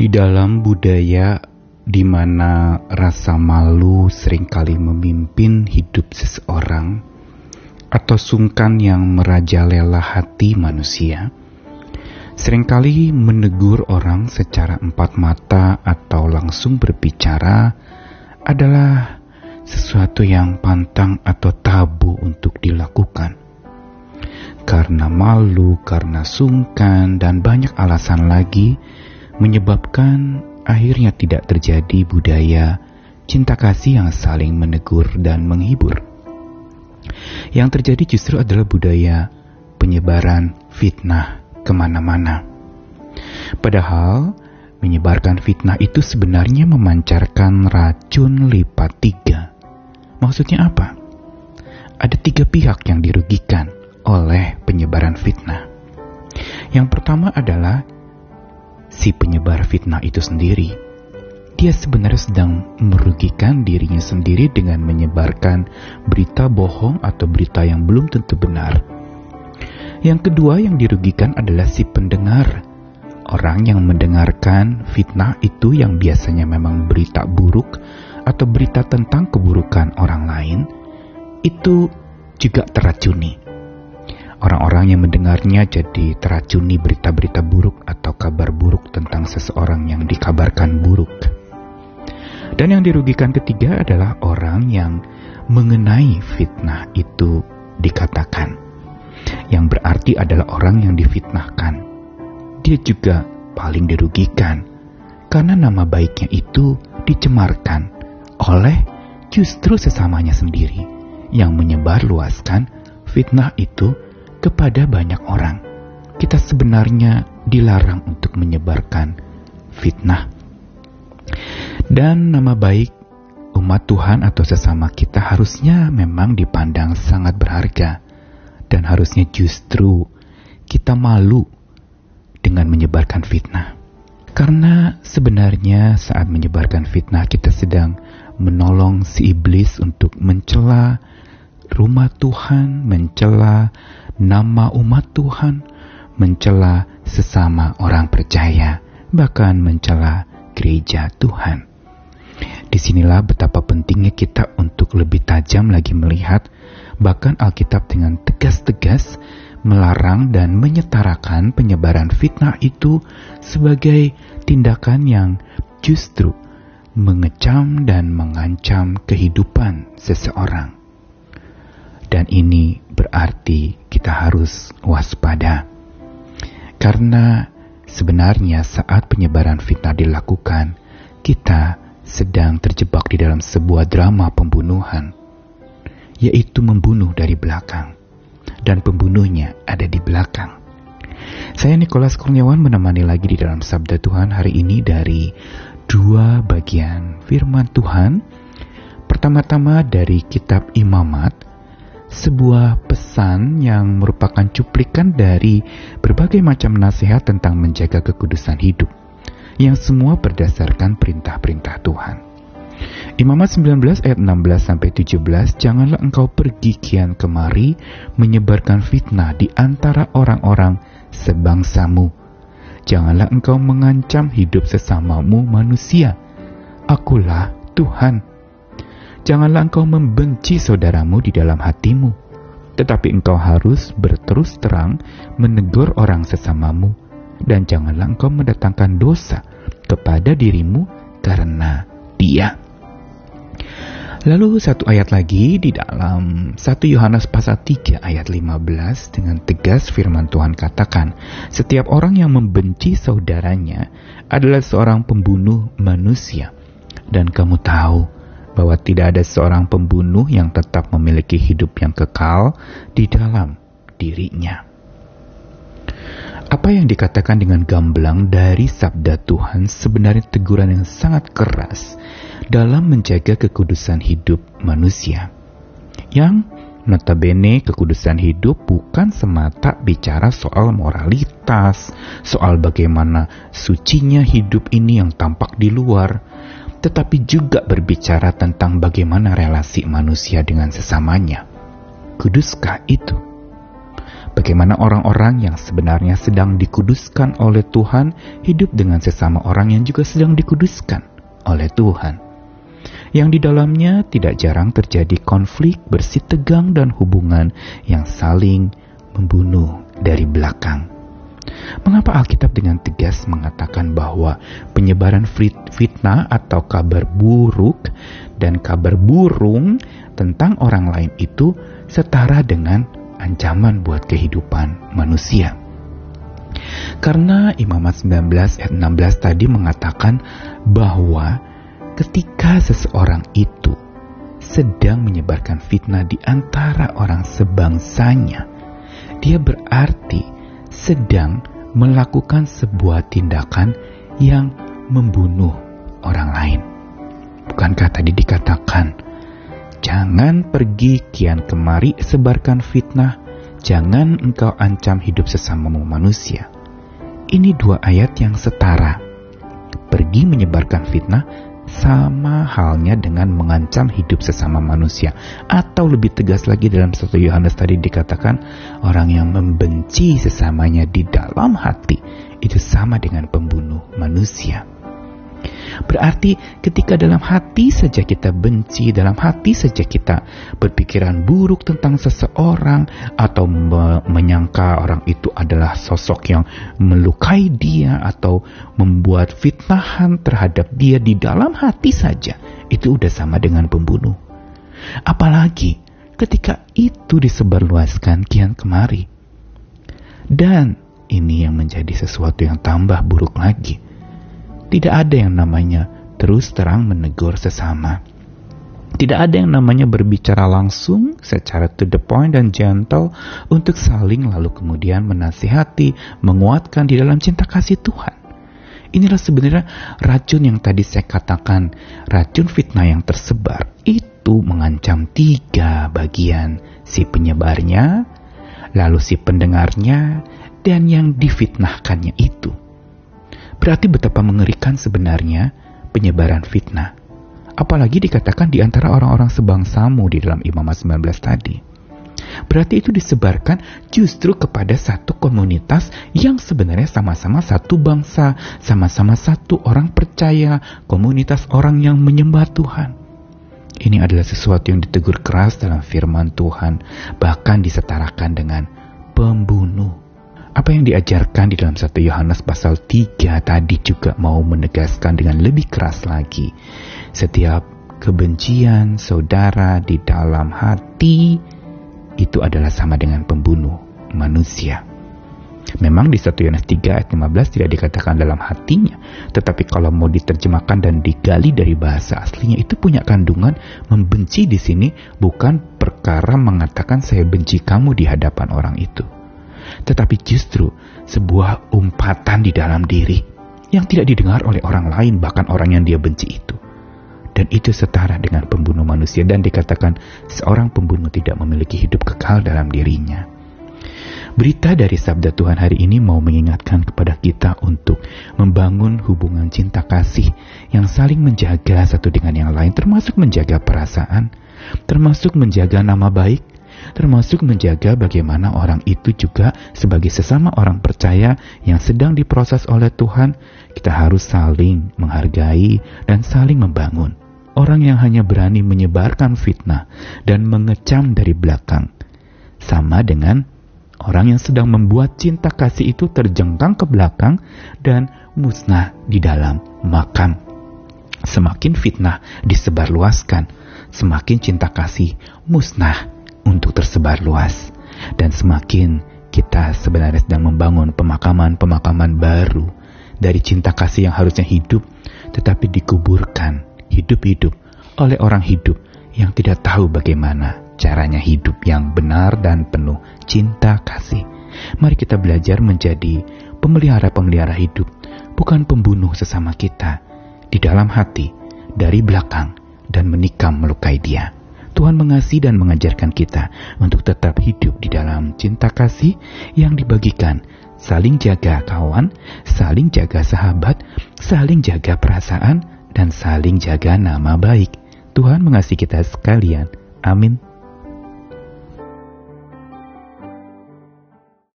Di dalam budaya di mana rasa malu sering kali memimpin hidup seseorang atau sungkan yang merajalela hati manusia, sering kali menegur orang secara empat mata atau langsung berbicara adalah sesuatu yang pantang atau tabu untuk dilakukan. Karena malu, karena sungkan, dan banyak alasan lagi menyebabkan akhirnya tidak terjadi budaya cinta kasih yang saling menegur dan menghibur. Yang terjadi justru adalah budaya penyebaran fitnah ke mana-mana. Padahal menyebarkan fitnah itu sebenarnya memancarkan racun lipat tiga. Maksudnya apa? Ada tiga pihak yang dirugikan oleh penyebaran fitnah. Yang pertama adalah si penyebar fitnah itu sendiri. Dia sebenarnya sedang merugikan dirinya sendiri dengan menyebarkan berita bohong atau berita yang belum tentu benar. Yang kedua yang dirugikan adalah si pendengar. Orang yang mendengarkan fitnah itu yang biasanya memang berita buruk atau berita tentang keburukan orang lain, itu juga teracuni Orang-orang yang mendengarnya jadi teracuni berita-berita buruk atau kabar buruk tentang seseorang yang dikabarkan buruk. Dan yang dirugikan ketiga adalah orang yang mengenai fitnah itu dikatakan. Yang berarti adalah orang yang difitnahkan. Dia juga paling dirugikan karena nama baiknya itu dicemarkan oleh justru sesamanya sendiri yang menyebarluaskan fitnah itu kepada banyak orang. Kita sebenarnya dilarang untuk menyebarkan fitnah. Dan nama baik umat Tuhan atau sesama kita harusnya memang dipandang sangat berharga. Dan harusnya justru kita malu dengan menyebarkan fitnah. Karena sebenarnya saat menyebarkan fitnah kita sedang menolong si iblis untuk mencela rumah Tuhan, mencela nama umat Tuhan, mencela sesama orang percaya, bahkan mencela gereja Tuhan. Di sinilah betapa pentingnya kita untuk lebih tajam lagi melihat, bahkan Alkitab dengan tegas-tegas melarang dan menyetarakan penyebaran fitnah itu sebagai tindakan yang justru mengecam dan mengancam kehidupan seseorang. Dan ini berarti kita harus waspada. Karena sebenarnya saat penyebaran fitnah dilakukan, kita sedang terjebak di dalam sebuah drama pembunuhan, yaitu membunuh dari belakang. Dan pembunuhnya ada di belakang. Saya Nikolas Kurniawan menemani lagi di dalam Sabda Tuhan hari ini dari dua bagian firman Tuhan. Pertama-tama dari kitab Imamat sebuah pesan yang merupakan cuplikan dari berbagai macam nasihat tentang menjaga kekudusan hidup, yang semua berdasarkan perintah-perintah Tuhan. Imamat 19 ayat 16 sampai 17, janganlah engkau pergi kian kemari menyebarkan fitnah di antara orang-orang sebangsamu. Janganlah engkau mengancam hidup sesamamu manusia. Akulah Tuhan Janganlah engkau membenci saudaramu di dalam hatimu, tetapi engkau harus berterus terang menegur orang sesamamu, dan janganlah engkau mendatangkan dosa kepada dirimu karena dia. Lalu satu ayat lagi di dalam 1 Yohanes pasal 3 ayat 15 dengan tegas firman Tuhan katakan, setiap orang yang membenci saudaranya adalah seorang pembunuh manusia. Dan kamu tahu bahwa tidak ada seorang pembunuh yang tetap memiliki hidup yang kekal di dalam dirinya. Apa yang dikatakan dengan gamblang dari sabda Tuhan sebenarnya teguran yang sangat keras dalam menjaga kekudusan hidup manusia. Yang notabene kekudusan hidup bukan semata bicara soal moralitas, soal bagaimana sucinya hidup ini yang tampak di luar, tetapi juga berbicara tentang bagaimana relasi manusia dengan sesamanya. Kuduskah itu? Bagaimana orang-orang yang sebenarnya sedang dikuduskan oleh Tuhan hidup dengan sesama orang yang juga sedang dikuduskan oleh Tuhan. Yang di dalamnya tidak jarang terjadi konflik bersih tegang dan hubungan yang saling membunuh dari belakang. Mengapa Alkitab dengan tegas mengatakan bahwa penyebaran fitnah atau kabar buruk dan kabar burung tentang orang lain itu setara dengan ancaman buat kehidupan manusia. Karena Imamat 19 ayat 16 tadi mengatakan bahwa ketika seseorang itu sedang menyebarkan fitnah di antara orang sebangsanya, dia berarti sedang melakukan sebuah tindakan yang membunuh orang lain. Bukankah tadi dikatakan, jangan pergi kian kemari sebarkan fitnah, jangan engkau ancam hidup sesamamu manusia. Ini dua ayat yang setara. Pergi menyebarkan fitnah sama halnya dengan mengancam hidup sesama manusia. Atau lebih tegas lagi dalam satu Yohanes tadi dikatakan orang yang membenci sesamanya di dalam hati itu sama dengan pembunuh manusia. Berarti ketika dalam hati saja kita benci, dalam hati saja kita berpikiran buruk tentang seseorang atau me menyangka orang itu adalah sosok yang melukai dia atau membuat fitnahan terhadap dia di dalam hati saja, itu udah sama dengan pembunuh. Apalagi ketika itu disebarluaskan kian kemari. Dan ini yang menjadi sesuatu yang tambah buruk lagi tidak ada yang namanya terus terang menegur sesama. Tidak ada yang namanya berbicara langsung secara to the point dan gentle untuk saling lalu kemudian menasihati, menguatkan di dalam cinta kasih Tuhan. Inilah sebenarnya racun yang tadi saya katakan, racun fitnah yang tersebar itu mengancam tiga bagian, si penyebarnya, lalu si pendengarnya, dan yang difitnahkannya itu. Berarti betapa mengerikan sebenarnya penyebaran fitnah. Apalagi dikatakan di antara orang-orang sebangsamu di dalam Imamat 19 tadi. Berarti itu disebarkan justru kepada satu komunitas yang sebenarnya sama-sama satu bangsa, sama-sama satu orang percaya, komunitas orang yang menyembah Tuhan. Ini adalah sesuatu yang ditegur keras dalam firman Tuhan, bahkan disetarakan dengan pembunuh. Apa yang diajarkan di dalam 1 Yohanes pasal 3 tadi juga mau menegaskan dengan lebih keras lagi. Setiap kebencian saudara di dalam hati itu adalah sama dengan pembunuh manusia. Memang di 1 Yohanes 3 ayat 15 tidak dikatakan dalam hatinya, tetapi kalau mau diterjemahkan dan digali dari bahasa aslinya itu punya kandungan membenci di sini bukan perkara mengatakan saya benci kamu di hadapan orang itu tetapi justru sebuah umpatan di dalam diri yang tidak didengar oleh orang lain, bahkan orang yang dia benci itu. Dan itu setara dengan pembunuh manusia dan dikatakan seorang pembunuh tidak memiliki hidup kekal dalam dirinya. Berita dari sabda Tuhan hari ini mau mengingatkan kepada kita untuk membangun hubungan cinta kasih yang saling menjaga satu dengan yang lain, termasuk menjaga perasaan, termasuk menjaga nama baik, termasuk menjaga bagaimana orang itu juga sebagai sesama orang percaya yang sedang diproses oleh Tuhan, kita harus saling menghargai dan saling membangun. Orang yang hanya berani menyebarkan fitnah dan mengecam dari belakang, sama dengan orang yang sedang membuat cinta kasih itu terjengkang ke belakang dan musnah di dalam makam. Semakin fitnah disebarluaskan, semakin cinta kasih musnah untuk tersebar luas. Dan semakin kita sebenarnya sedang membangun pemakaman-pemakaman baru dari cinta kasih yang harusnya hidup, tetapi dikuburkan hidup-hidup oleh orang hidup yang tidak tahu bagaimana caranya hidup yang benar dan penuh cinta kasih. Mari kita belajar menjadi pemelihara-pemelihara hidup, bukan pembunuh sesama kita di dalam hati, dari belakang, dan menikam melukai dia. Tuhan mengasihi dan mengajarkan kita untuk tetap hidup di dalam cinta kasih yang dibagikan, saling jaga kawan, saling jaga sahabat, saling jaga perasaan, dan saling jaga nama baik. Tuhan mengasihi kita sekalian. Amin.